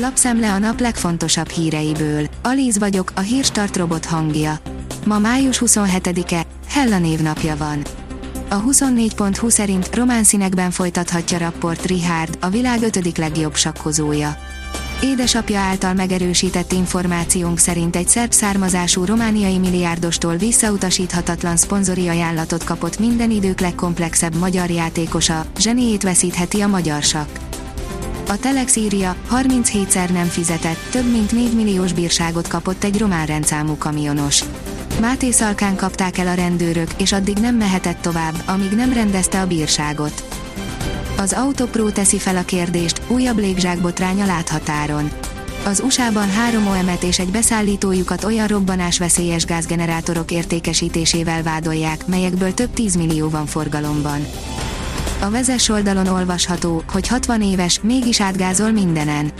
Lapszemle a nap legfontosabb híreiből. Alíz vagyok, a hírstart robot hangja. Ma május 27-e, Hella névnapja van. A 24.20 szerint román színekben folytathatja rapport Richard, a világ ötödik legjobb sakkozója. Édesapja által megerősített információnk szerint egy szerb származású romániai milliárdostól visszautasíthatatlan szponzori ajánlatot kapott minden idők legkomplexebb magyar játékosa, zseniét veszítheti a magyar sakk. A Telex írja, 37-szer nem fizetett, több mint 4 milliós bírságot kapott egy román rendszámú kamionos. Máté Szalkán kapták el a rendőrök, és addig nem mehetett tovább, amíg nem rendezte a bírságot. Az Autopro teszi fel a kérdést, újabb légzsákbotrány láthatáron. Az USA-ban három OM-et és egy beszállítójukat olyan robbanásveszélyes gázgenerátorok értékesítésével vádolják, melyekből több 10 millió van forgalomban. A vezes oldalon olvasható, hogy 60 éves, mégis átgázol mindenen.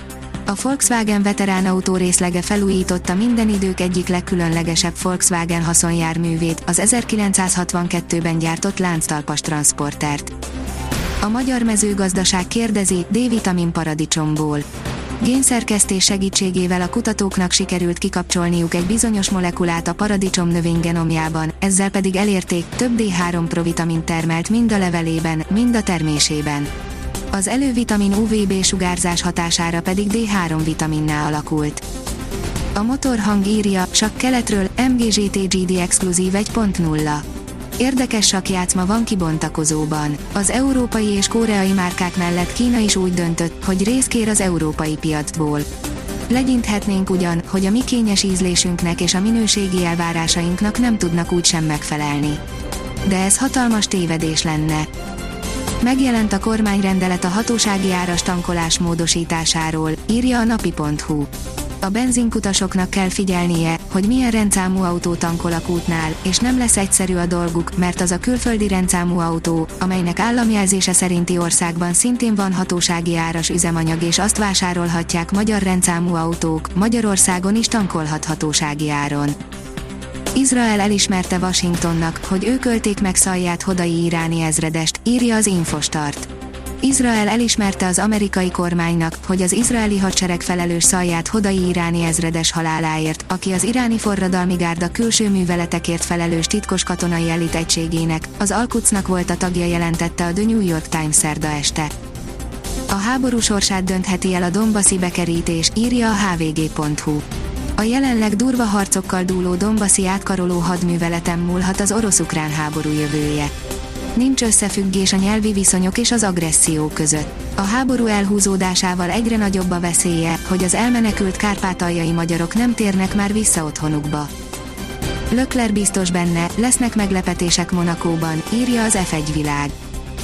A Volkswagen veterán autó részlege felújította minden idők egyik legkülönlegesebb Volkswagen haszonjárművét, az 1962-ben gyártott lánctalpas transportert. A magyar mezőgazdaság kérdezi, D-vitamin paradicsomból. Génszerkesztés segítségével a kutatóknak sikerült kikapcsolniuk egy bizonyos molekulát a paradicsom növény genomjában, ezzel pedig elérték, több D3 provitamin termelt mind a levelében, mind a termésében. Az elővitamin UVB sugárzás hatására pedig D3 vitaminná alakult. A motorhang írja, csak keletről, MGGT-GD exkluzív 1.0. Érdekes sakjátszma van kibontakozóban. Az európai és koreai márkák mellett Kína is úgy döntött, hogy részkér az európai piacból. Legyinthetnénk ugyan, hogy a mi kényes ízlésünknek és a minőségi elvárásainknak nem tudnak úgy sem megfelelni. De ez hatalmas tévedés lenne. Megjelent a kormányrendelet a hatósági áras tankolás módosításáról, írja a napi.hu a benzinkutasoknak kell figyelnie, hogy milyen rendszámú autó tankol a kútnál, és nem lesz egyszerű a dolguk, mert az a külföldi rendszámú autó, amelynek államjelzése szerinti országban szintén van hatósági áras üzemanyag és azt vásárolhatják magyar rendszámú autók, Magyarországon is tankolhat hatósági áron. Izrael elismerte Washingtonnak, hogy ők ölték meg Szalját Hodai iráni ezredest, írja az Infostart. Izrael elismerte az amerikai kormánynak, hogy az izraeli hadsereg felelős Szalját Hodai iráni ezredes haláláért, aki az iráni forradalmi gárda külső műveletekért felelős titkos katonai elit egységének, az Alkucnak volt a tagja jelentette a The New York Times szerda este. A háború sorsát döntheti el a Dombaszi bekerítés, írja a hvg.hu. A jelenleg durva harcokkal dúló Dombaszi átkaroló hadműveleten múlhat az orosz-ukrán háború jövője nincs összefüggés a nyelvi viszonyok és az agresszió között. A háború elhúzódásával egyre nagyobb a veszélye, hogy az elmenekült kárpátaljai magyarok nem térnek már vissza otthonukba. Lökler biztos benne, lesznek meglepetések Monakóban, írja az F1 világ.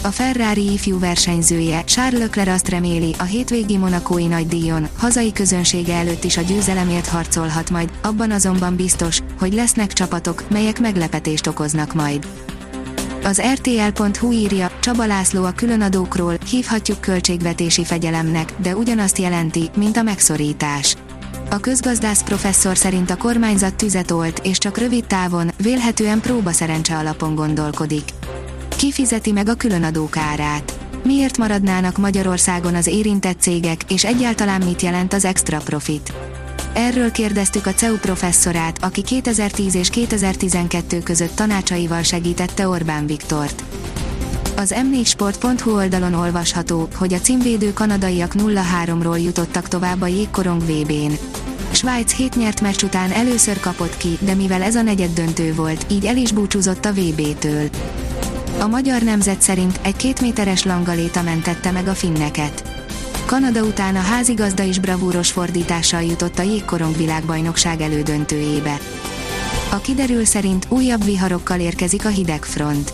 A Ferrari ifjú versenyzője, Charles Leclerc azt reméli, a hétvégi monakói díjon, hazai közönsége előtt is a győzelemért harcolhat majd, abban azonban biztos, hogy lesznek csapatok, melyek meglepetést okoznak majd. Az RTL.hu írja, Csaba László a különadókról, hívhatjuk költségvetési fegyelemnek, de ugyanazt jelenti, mint a megszorítás. A közgazdász professzor szerint a kormányzat tüzet olt, és csak rövid távon, vélhetően próba szerencse alapon gondolkodik. Ki fizeti meg a különadók árát? Miért maradnának Magyarországon az érintett cégek, és egyáltalán mit jelent az extra profit? Erről kérdeztük a CEU professzorát, aki 2010 és 2012 között tanácsaival segítette Orbán Viktort. Az m4sport.hu oldalon olvasható, hogy a címvédő kanadaiak 0-3-ról jutottak tovább a jégkorong VB-n. Svájc 7 nyert meccs után először kapott ki, de mivel ez a negyed döntő volt, így el is búcsúzott a VB-től. A magyar nemzet szerint egy két méteres langaléta mentette meg a finneket. Kanada után a házigazda is bravúros fordítással jutott a jégkorong világbajnokság elődöntőjébe. A kiderül szerint újabb viharokkal érkezik a hidegfront.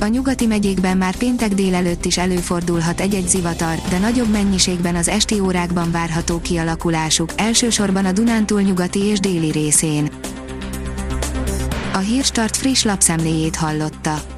A nyugati megyékben már péntek délelőtt is előfordulhat egy-egy zivatar, de nagyobb mennyiségben az esti órákban várható kialakulásuk, elsősorban a Dunántúl nyugati és déli részén. A Hírstart friss lapszemléjét hallotta.